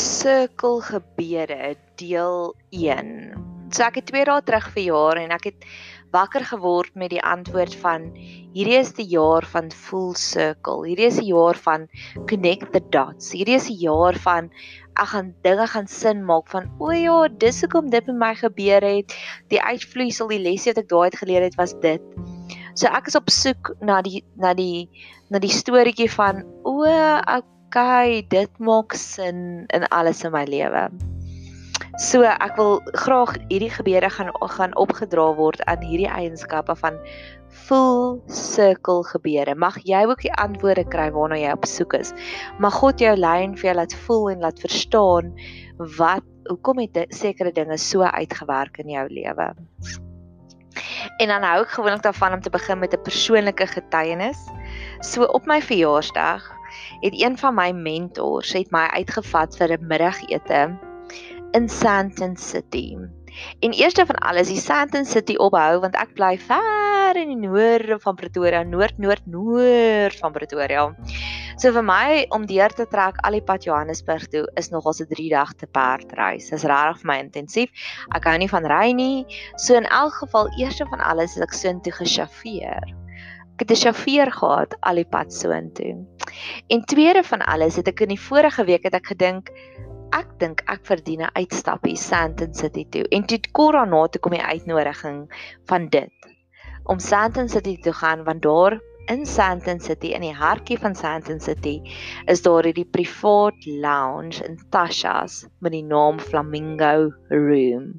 sirkelgebede deel 1. So ek het 2 dae terug verjaar en ek het wakker geword met die antwoord van hierdie is die jaar van full circle. Hierdie is die jaar van connect the dots. Hierdie is die jaar van ek gaan dinge gaan sin maak van o ja, dis hoekom dit met my gebeur het. Die uitvloeisel, die lesse wat ek daai uit geleer het was dit. So ek is op soek na die na die na die storieetjie van o, okay, dit maak sin in alles in my lewe. So ek wil graag hierdie gebeure gaan gaan opgedra word aan hierdie eienskappe van full circle gebeure. Mag jy ook die antwoorde kry waarna jy op soek is. Mag God jou lei en vir jou laat voel en laat verstaan wat hoekom het sekere dinge so uitgewerk in jou lewe. En dan hou ek gewoonlik daarvan om te begin met 'n persoonlike getuienis. So op my verjaarsdag het een van my mentors het my uitgevat vir 'n middagete in Sandton City. En eerste van alles, die Sandton City ophou want ek bly ver in die noorde van Pretoria, noord noord noord van Pretoria. So vir my om deur te trek al die pad Johannesburg toe is nogal 'n 3 dag te perdreis. Dit is regtig vir my intensief. Ek hou nie van ry nie. So in elk geval, eerste van alles ek soontoe gesjafeer. Ek het 'n sjofeur gehad al die pad soontoe. En tweede van alles het ek in die vorige week het ek gedink ek dink ek verdien 'n uitstappie Sandton City toe. En toe kort daarna toe kom die uitnodiging van dit om Sandton City toe gaan want daar in Sandton City in die hartjie van Sandton City is daar hierdie privaat lounge in Tasha's met die naam Flamingo Room.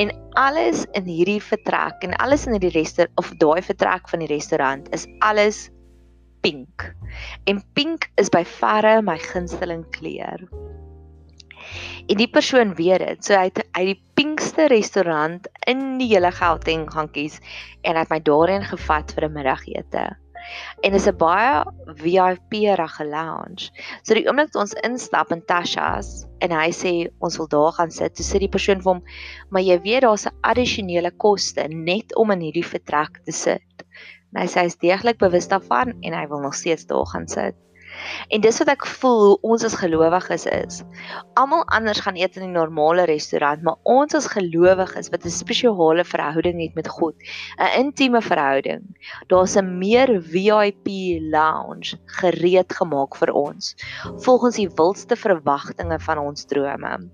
En alles in hierdie vertrek en alles in hierdie restaurant of daai vertrek van die restaurant is alles pink. En pink is by verre my gunsteling kleur. En die persoon weet dit. So hy het uit die pinkste restaurant in die hele Gauteng gaan kies en hy het my daarheen gevat vir 'n middagete. En dit is 'n baie VIP-rige lounge. So die oomblik toe ons instap in Tasha's en hy sê ons wil daar gaan sit, toe sê die persoon vir hom, "Maar jy weet daar's 'n addisionele koste net om in hierdie vertrek te sit." En hy sê hy's deeglik bewus daarvan en hy wil nog steeds daar gaan sit. En dis wat ek voel hoe ons as gelowiges is. Almal anders gaan eet in 'n normale restaurant, maar ons as gelowiges wat 'n spesiale verhouding het met God, 'n intieme verhouding. Daar's 'n meer VIP lounge gereed gemaak vir ons volgens die wildste verwagtinge van ons drome.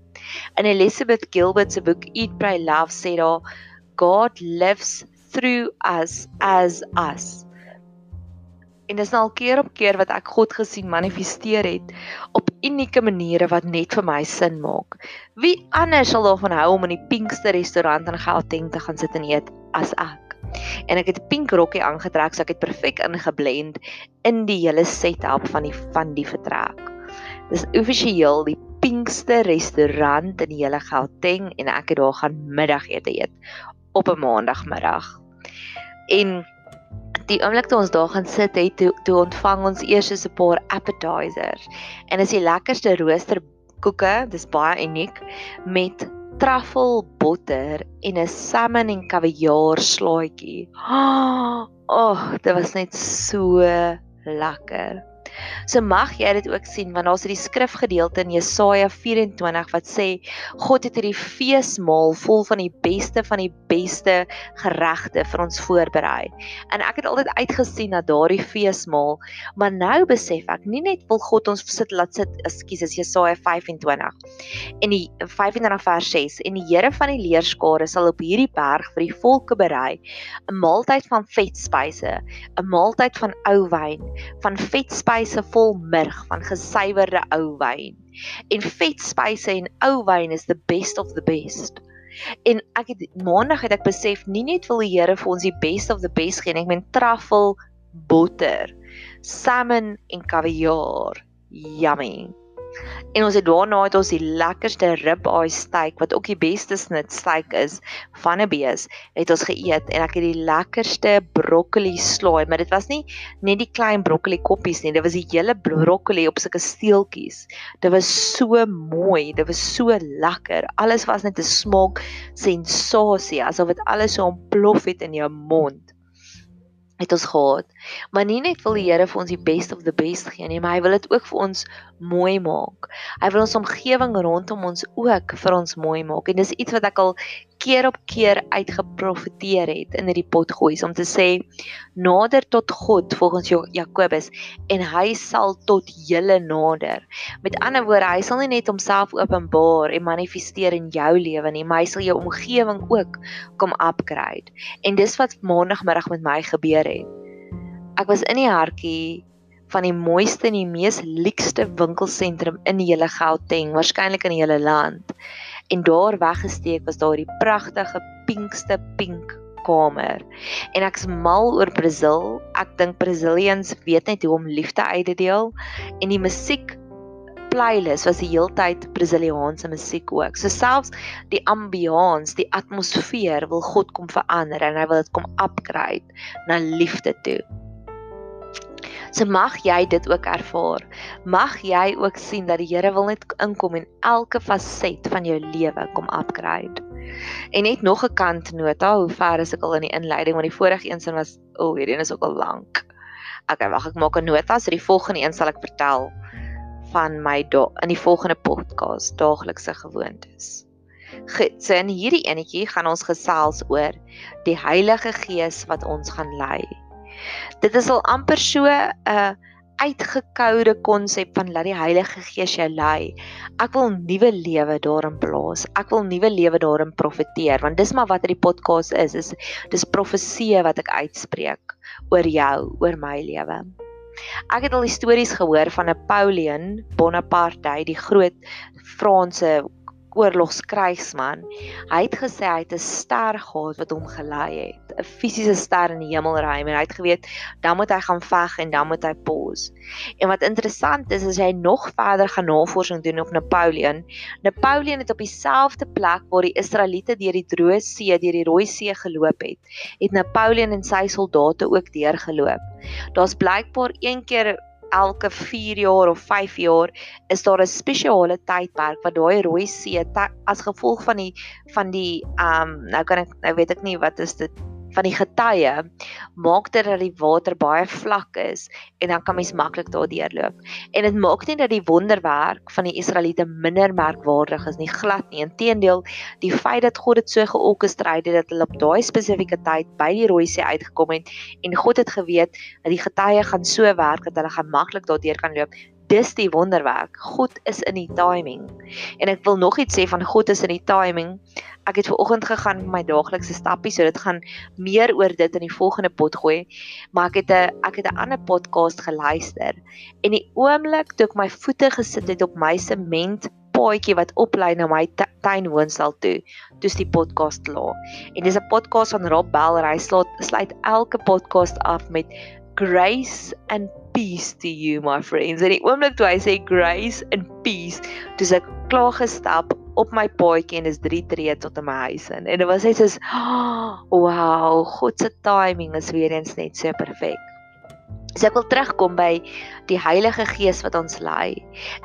In Elizabeth Gilbert se boek Eat Pray Love sê daar God lives through us as us. En dis nou al keer op keer wat ek God gesien manifesteer het op unieke maniere wat net vir my sin maak. Wie anders sal daarvan hou om in die pinkste restaurant in Gauteng te gaan sit en eet as ek? En ek het 'n pink rokkie aangetrek, so ek het perfek ingeblend in die hele setup van die van die vertrek. Dis offisieel die pinkste restaurant in die hele Gauteng en ek het daar gaan middagete eet op 'n maandagmiddag. En die oomblik toe ons daar gaan sit het toe, toe ontvang ons eers 'n paar appetizers en is die lekkerste roosterkoeke dis baie uniek met truffle botter en 'n salmon en kaviaar slaaitjie. Oh, dit was net so lekker. So mag jy dit ook sien want daar's hierdie skrifgedeelte in Jesaja 24 wat sê God het hierdie feesmaal vol van die beste van die beste geregte vir ons voorberei. En ek het altyd uitgesien na daardie feesmaal, maar nou besef ek nie net wil God ons sit laat sit, ekskuus, is Jesaja 25. En die 25 vers 6 en die Here van die leerskare sal op hierdie berg vir die volke berei 'n maaltyd van vetspyse, 'n maaltyd van ou wyn, van vetspyse spyse vol murg van gesuiwerde ou wyn. En vetspyse en ou wyn is the best of the best. En ek het maandag het ek besef nie net wil die Here vir ons die best of the best gee nie, ek meen truffle botter, salmon en kaviaar. Yummy. En ons het daarna het ons die lekkerste ribeye steak wat ook die beste snit steak is van 'n bees, het ons geëet en ek het die lekkerste broccoli slaai, maar dit was nie net die klein broccoli koppies nie, dit was die hele broccoli op sulke steeltjies. Dit was so mooi, dit was so lekker. Alles was net 'n smaak sensasie, asof dit alles so ontplof het in jou mond. Het ons gehad. Maar nie net wil die Here vir ons die best of the best gee nie, maar hy wil dit ook vir ons mooi maak. Hy wil ons omgewing rondom ons ook vir ons mooi maak. En dis iets wat ek al keer op keer uitgeprofeteer het in hierdie pot gooi om te sê nader tot God volgens Jakobus en hy sal tot julle nader. Met ander woorde, hy sal nie net homself openbaar en manifesteer in jou lewe nie, maar hy sal jou omgewing ook kom upgrade. En dis wat maandagmiddag met my gebeur het. Ek was in die hartjie van die mooiste en die mees luukste winkelsentrum in die hele Gauteng, waarskynlik in die hele land en daar weggesteek was daar die pragtige pinkste pink kamer. En ek's mal oor Brasil. Ek dink Brazilians weet net hoe om liefde uit te deel en die musiek playlist was die heeltyd Brasiliaanse musiek ook. So selfs die ambiance, die atmosfeer wil God kom verander en hy wil dit kom upgrade na liefde toe. So mag jy dit ook ervaar. Mag jy ook sien dat die Here wil net inkom en elke faset van jou lewe kom upgrade. En net nog 'n kantnota, hoe ver is ek al in die inleiding want die vorige een sin was o, oh, hierdie een is ook al lank. Okay, wag ek maak 'n nota so die volgende een sal ek vertel van my in die volgende podcast daaglikse gewoontes. Goed, so in hierdie enetjie gaan ons gesels oor die Heilige Gees wat ons gaan lei. Dit is al amper so 'n uh, uitgekoude konsep van laat die Heilige Gees jou lei. Ek wil nuwe lewe daarin plaas. Ek wil nuwe lewe daarin profeteer want dis maar wat hierdie podcast is. Is dis profeseë wat ek uitspreek oor jou, oor my lewe. Ek het al stories gehoor van Napoleon Bonaparte, die groot Franse oorlogskrygsman. Hy het gesê hy het 'n ster gehad wat hom gelei het, 'n fisiese ster in die hemelruim en hy het geweet dan moet hy gaan veg en dan moet hy pos. En wat interessant is as jy nog verder gaan navorsing doen op Napoleon, Napoleon het op dieselfde plek waar die Israeliete deur die Droë See, deur die Rooi See geloop het, het Napoleon en sy soldate ook deurgeloop. Daar's blykbaar een keer elke 4 jaar of 5 jaar is daar 'n spesiale tydperk wat daai rooi see as gevolg van die van die ehm um, nou kan ek nou weet ek nie wat is dit van die getye maak dit dat die water baie vlak is en dan kan mens maklik daardeur loop. En dit maak nie dat die wonderwerk van die Israeliete minder merkwaardig is nie, glad nie. Inteendeel, die feit dat God dit so georkestreer het dat hulle op daai spesifieke tyd by die Rooi See uitgekom het en God het geweet dat die getye gaan so werk dat hulle gaan maklik daardeur kan loop, dis die wonderwerk. God is in die timing. En ek wil nog iets sê van God is in die timing. Ek het ver oggend gegaan met my daaglikse stappie, so dit gaan meer oor dit in die volgende pot gooi. Maar ek het 'n ek het 'n ander podcast geluister. En die oomblik toe ek my voete gesit het op my sement paadjie wat oplei na my tuinwoonstel toe, toets die podcast klaar. En dis 'n podcast van Rob Bell, hy sluit elke podcast af met grace and peace to you my friends. En die oomblik toe hy sê grace and peace, dis ek klaar gestap op my paadjie en is 3 tree tot in my huis in. En dit was net soos oh, wow, God se timing is weer eens net so perfek. So ek wil terugkom by die Heilige Gees wat ons lei.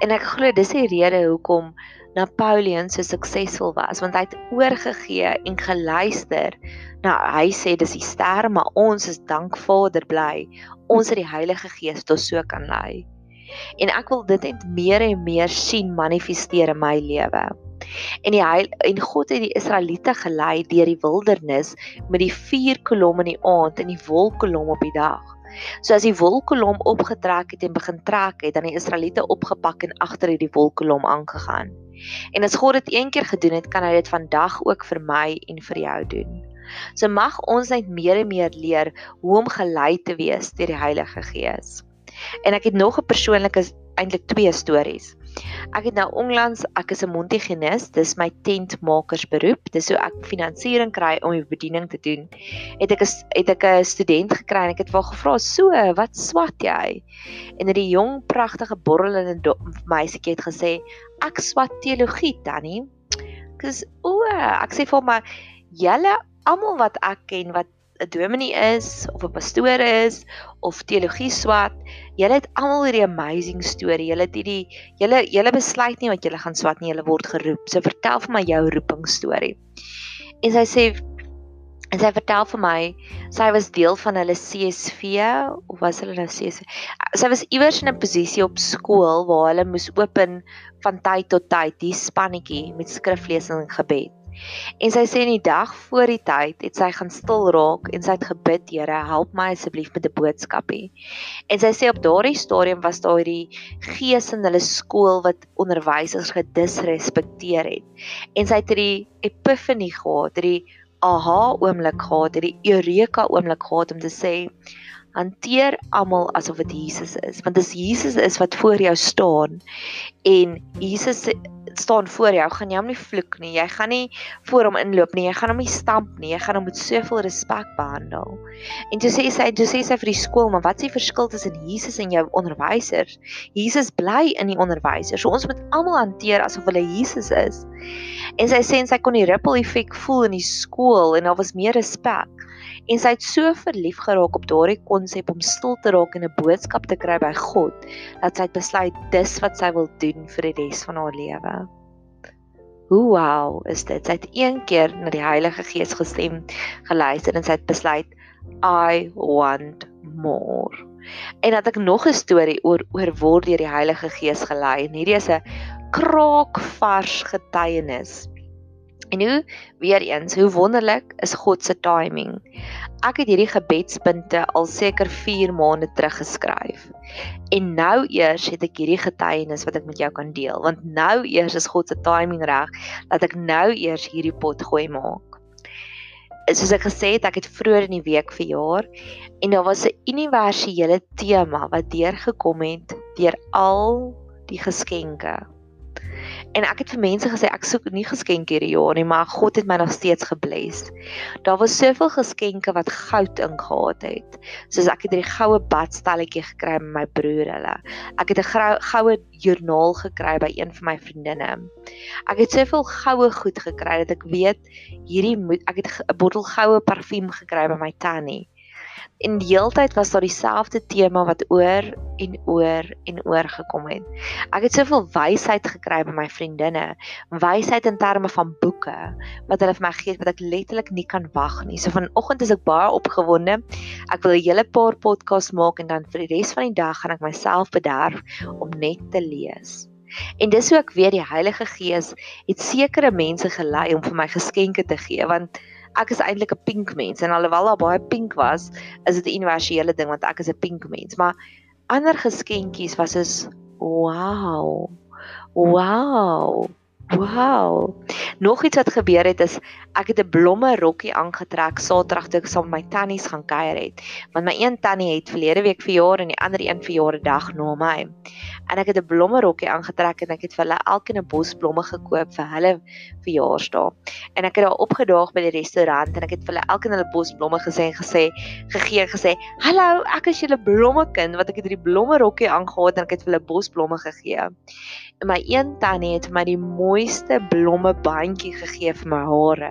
En ek glo dis die rede hoekom Napoleon so suksesvol was want hy het oorgegee en geluister. Nou hy sê dis die ster, maar ons is dank Vader bly. Ons het die Heilige Gees tot so kan lei. En ek wil dit net meer en meer sien manifesteer in my lewe. En die heil, en God het die Israeliete gelei deur die wildernis met die vier kolom in die aand en die wolkkolom op die dag. So as die wolkkolom opgetrek het en begin trek het, dan die Israeliete opgepak en agter hierdie wolkkolom aangegaan. En as God dit een keer gedoen het, kan hy dit vandag ook vir my en vir jou doen. So mag ons net meer en meer leer hoe om gelei te wees deur die Heilige Gees. En ek het nog 'n persoonlike eintlik twee stories. Ek het nou onlangs, ek is 'n Montigenis, dis my tentmakersberoep. Dis hoe ek finansiering kry om die bediening te doen. Het ek 'n het ek 'n student gekry en ek het wel gevra, "So, wat swat jy?" En dit die jong pragtige borrelende meisietjie het gesê, "Ek swat teologie, Tannie." Ek sê, "O, ek sê vir my, julle almal wat ek ken wat 'n dominee is of 'n pastoor is of teologie swat, julle het almal hierdie amazing storie. Julle het hierdie julle julle besluit nie wat julle gaan swat nie, julle word geroep. So vertel vir my jou roeping storie. En sy sê En sy vertel vir my sy was deel van hulle CSV of was hulle nou CSV? Sy was iewers in 'n posisie op skool waar hulle moes open van tyd tot tyd die spannetjie met skriflesing en gebed. En sy sê in die dag voor die tyd het sy gaan stil raak en sy het gebid, Here, help my asseblief met 'n boodskapie. En sy sê op daardie stadium was daar hierdie gees in hulle skool wat onderwysers gedisrespekteer het. En sy het hierdie epifanie gehad, hierdie aha oomblik gehad, hierdie eureka oomblik gehad om te sê hanteer almal asof dit Jesus is, want as Jesus is wat voor jou staan en Jesus staan voor jou, gaan jy hom nie vloek nie. Jy gaan nie voor hom inloop nie. Jy gaan hom nie stamp nie. Jy gaan hom met soveel respek behandel. En toe sê sy, toe sê sy vir die skool, maar wat is die verskil tussen Jesus en jou onderwysers? Jesus bly in die onderwysers. So ons moet almal hanteer asof hulle Jesus is. En sy sê sy kon die ripple effek voel in die skool en daar was meer respek. En sy het so verlief geraak op daardie konsep om stil te raak en 'n boodskap te kry by God dat sy het besluit dis wat sy wil doen vir die res van haar lewe. Hoe wow is dit? Sy het een keer na die Heilige Gees gestem, geluister en sy het besluit I want more. En dat ek nog 'n storie oor oor word deur die Heilige Gees gelei en hierdie is 'n kraakvars getuienis En hoe weer eens, hoe wonderlik is God se timing. Ek het hierdie gebedspunte al seker 4 maande terug geskryf. En nou eers het ek hierdie getuienis wat ek met jou kan deel, want nou eers is God se timing reg dat ek nou eers hierdie pot gooi maak. Soos ek gesê het, ek het vroeër in die week verjaar en daar was 'n universele tema wat deurgekom het deur al die geskenke En ek het vir mense gesê ek soek nie geskenke hierdie jaar nie, maar God het my nog steeds gebless. Daar was soveel geskenke wat goud ingehaat het. Soos ek het hierdie goue badstelletjie gekry met my broer hulle. Ek het 'n goue joernaal gekry by een van my vriendinne. Ek het soveel goue goed gekry dat ek weet hierdie moet ek het 'n bottel goue parfuum gekry by my tannie en die heeltyd was daar dieselfde tema wat oor en oor en oor gekom het. Ek het soveel wysheid gekry by my vriendinne, wysheid in terme van boeke wat hulle vir my gee wat ek letterlik nie kan wag nie. So vanoggend is ek baie opgewonde. Ek wil 'n hele paar podcasts maak en dan vir die res van die dag gaan ek myself bederf om net te lees. En dis hoe ek weet die Heilige Gees het sekere mense gelei om vir my geskenke te gee want ek is eintlik 'n pink mens en alhoewel daar baie pink was, is dit 'n universele ding want ek is 'n pink mens, maar ander geskenkies was is wow. Wow. Wow. Nog iets wat gebeur het is ek het 'n blomme rokkie aangetrek Saterdag toe ek saam met my tannies gaan kuier het. Want my een tannie het verlede week verjaar en die ander een verjaar die dag na my. En ek het 'n blomme rokkie aangetrek en ek het vir hulle elkeen 'n bos blomme gekoop vir hulle verjaarsdag. En ek het daar opgedaag by die restaurant en ek het vir hulle elkeen hulle bos blomme gesê en gesê gegee gesê, "Hallo, ek is julle blommekind wat ek het hierdie blomme rokkie aangetrek en ek het vir hulle bos blomme gegee." En my een tannie het vir my die mooiste blomme bandjie gegee vir my hare.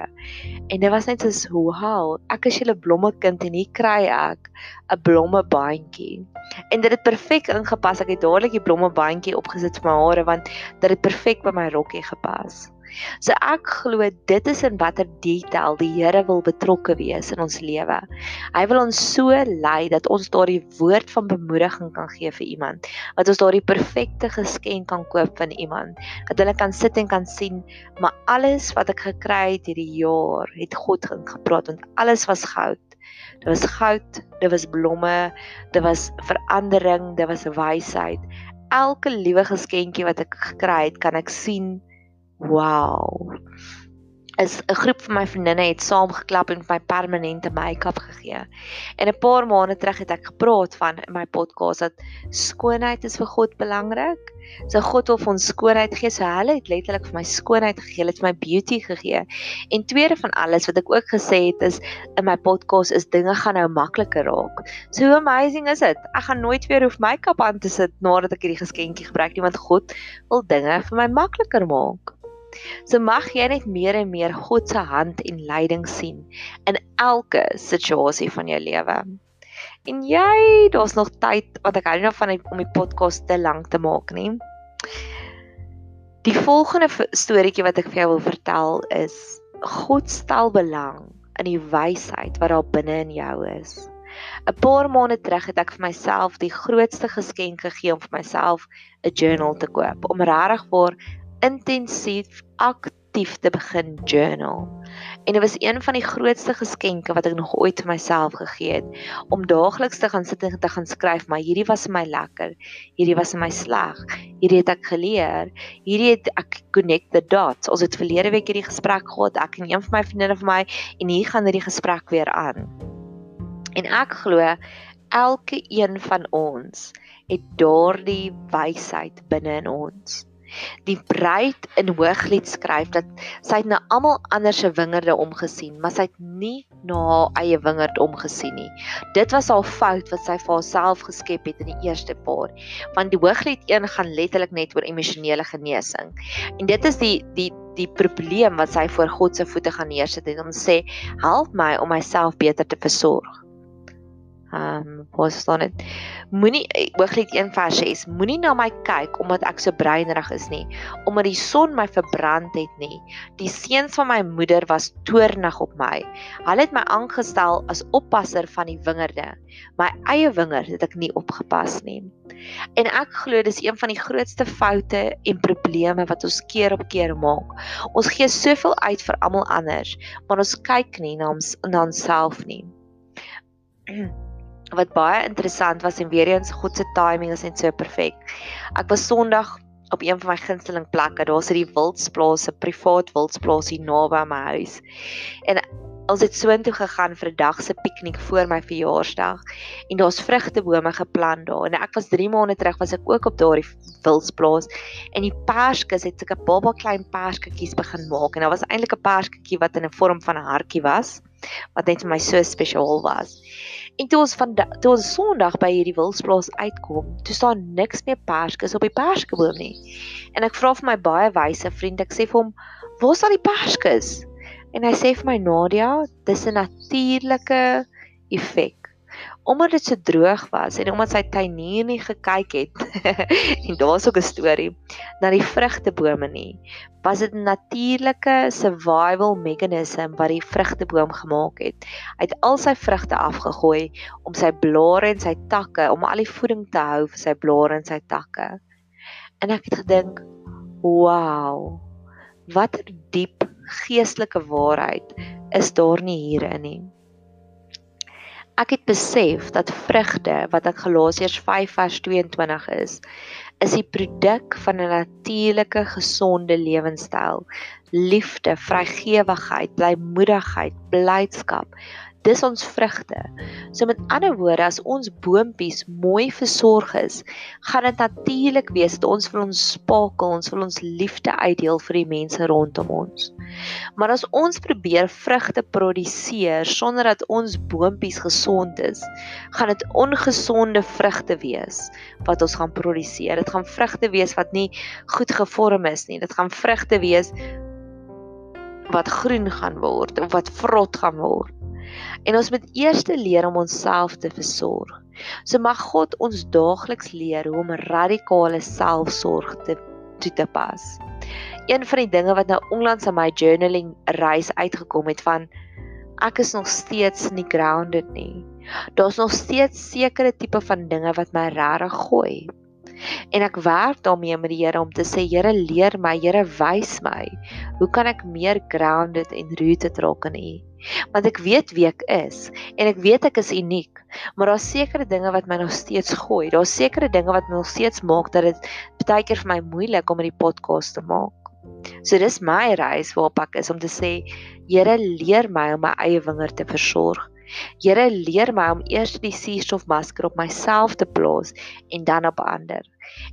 En dit was net so wow, ek is julle blommekind en hier kry ek 'n blomme bandjie. En dit het perfek ingepas. Ek het dadelik die blomme bandjie opgesit vir my hare want dit het perfek by my rokkie gepas. So ek glo dit is in watter detail die Here wil betrokke wees in ons lewe. Hy wil ons so lei dat ons daardie woord van bemoediging kan gee vir iemand, dat ons daardie perfekte geskenk kan koop van iemand, dat hulle kan sit en kan sien, maar alles wat ek gekry het hierdie jaar, het God gepraat want alles was goud. Dit was goud, dit was blomme, dit was verandering, dit was wysheid. Elke liewe geskenkie wat ek gekry het, kan ek sien Wow. Is 'n groep van my vriendinne het saamgeklap en my permanente make-up gegee. En 'n paar maande terug het ek gepraat van in my podcast dat skoonheid is vir God belangrik. So God wil vir ons skoonheid gee. So hulle het letterlik vir my skoonheid gegee, hulle het my beauty gegee. En tweede van alles wat ek ook gesê het is in my podcast is dinge gaan nou makliker raak. So hoe amazing is dit? Ek gaan nooit weer hoef make-up aan te sit nadat ek hierdie geskenkie gebruik nie want God wil dinge vir my makliker maak. So mag jy net meer en meer God se hand en leiding sien in elke situasie van jou lewe. En jy, daar's nog tyd wat ek hou nog van om die podcast te lank te maak nie. Die volgende storieetjie wat ek vir jou wil vertel is God stel belang in die wysheid wat daar binne in jou is. 'n Paar maande terug het ek vir myself die grootste geskenk gegee om vir myself 'n journal te koop om regtig vir intensief aktief te begin journal. En dit was een van die grootste geskenke wat ek nog ooit vir myself gegee het om daagliks te gaan sit en te gaan skryf, maar hierdie was vir my lekker. Hierdie was vir my sleg. Hierdie het ek geleer. Hierdie het ek connect the dots. Ons het verlede week hierdie gesprek gehad, ek en een van my vriendinne van my en hier gaan hierdie gesprek weer aan. En ek glo elke een van ons het daardie wysheid binne in ons. Die bruid in Hooglied skryf dat sy na almal anders se wingerde omgesien, maar sy het nie na haar eie wingerd omgesien nie. Dit was haar fout wat sy vir haarself geskep het in die eerste paar. Want die Hooglied 1 gaan letterlik net oor emosionele genesing. En dit is die die die probleem wat sy voor God se voete gaan neersit en hom sê, "Help my om myself beter te versorg." Ehm, um, wat staan dit? Moenie Hooglied 1 vers 6. Moenie na my kyk omdat ek so breinerig is nie, omdat die son my verbrand het nie. Die seuns van my moeder was toornig op my. Hulle het my aangestel as oppasser van die wingerde. My eie wingerd het ek nie opgepas nie. En ek glo dis een van die grootste foute en probleme wat ons keer op keer maak. Ons gee soveel uit vir almal anders, maar ons kyk nie na ons na onsself nie. wat baie interessant was en weer eens God se timing is net so perfek. Ek was Sondag op een van my gunsteling plekke. Daar's hierdie wildsplaas, 'n privaat wildsplaas hier naby my huis. En ons het soontoe gegaan vir 'n dag se piknik voor my verjaarsdag en daar's vrugtebome geplant daar. En ek was 3 maande terug was ek ook op daardie wildsplaas en die perskes het sulke baba klein persketjies begin maak en daar was eintlik 'n persketjie wat in 'n vorm van 'n hartjie was wat net vir my so spesiaal was. En toe ons van toe ons Sondag by hierdie wildsplaas uitkom, toe staan niks meer perskes op die perskeboom nie. En ek vra vir my baie wyse vriend, ek sê vir hom, "Waar is al die perskes?" En hy sê vir my, "Nadia, dis 'n natuurlike effek omdat dit so droog was en omdat sy tuinier nie gekyk het en daar's ook 'n storie na die vrugtebome nie was dit 'n natuurlike survival meganisme wat die vrugteboom gemaak het. Hy het al sy vrugte afgegooi om sy blare en sy takke om al die voeding te hou vir sy blare en sy takke. En ek het gedink wow wat 'n diep geestelike waarheid is daar nie hierin nie Ek het besef dat vrugte wat ek Galasiërs 5 vers 22 is, is die produk van 'n natuurlike gesonde lewenstyl. Liefde, vrygewigheid, blymoedigheid, blydskap, dis ons vrugte. So met ander woorde, as ons boontjies mooi versorg is, gaan dit natuurlik wees dat ons vir ons spakel, ons wil ons liefde uitdeel vir die mense rondom ons. Maar as ons probeer vrugte produseer sonder dat ons boontjies gesond is, gaan dit ongesonde vrugte wees wat ons gaan produseer. Dit gaan vrugte wees wat nie goed gevorm is nie. Dit gaan vrugte wees wat groen gaan word of wat vrot gaan word. En ons moet eers leer om onsself te versorg. So mag God ons daagliks leer hoe om radikale selfsorg te toe te pas. Een van die dinge wat nou onlangs aan my journaling reis uitgekom het van ek is nog steeds nie grounded nie. Daar's nog steeds sekere tipe van dinge wat my regtig gooi. En ek werk daarmee met die Here om te sê Here leer my, Here wys my, hoe kan ek meer grounded en rooted raak in U? want ek weet wie ek is en ek weet ek is uniek maar daar's sekere dinge wat my nog steeds gooi. Daar's sekere dinge wat my nog steeds maak dat dit baie keer vir my moeilik om hierdie podcast te maak. So dis my reis waarop ek is om te sê Here leer my om my eie wingerd te versorg. Here leer my om eers die suurstofmasker op myself te plaas en dan op ander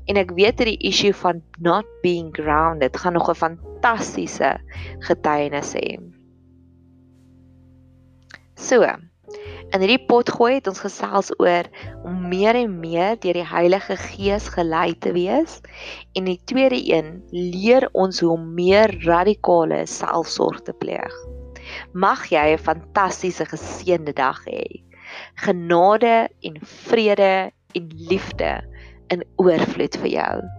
en ek weet dat die issue van not being grounded gaan nog 'n fantastiese getuienis hê So. In hierdie pot gooi het ons gesels oor om meer en meer deur die Heilige Gees gelei te wees en die tweede een leer ons hoe om meer radikale selfsorg te pleeg. Mag jy 'n fantastiese geseënde dag hê. Genade en vrede en liefde in oorvloed vir jou.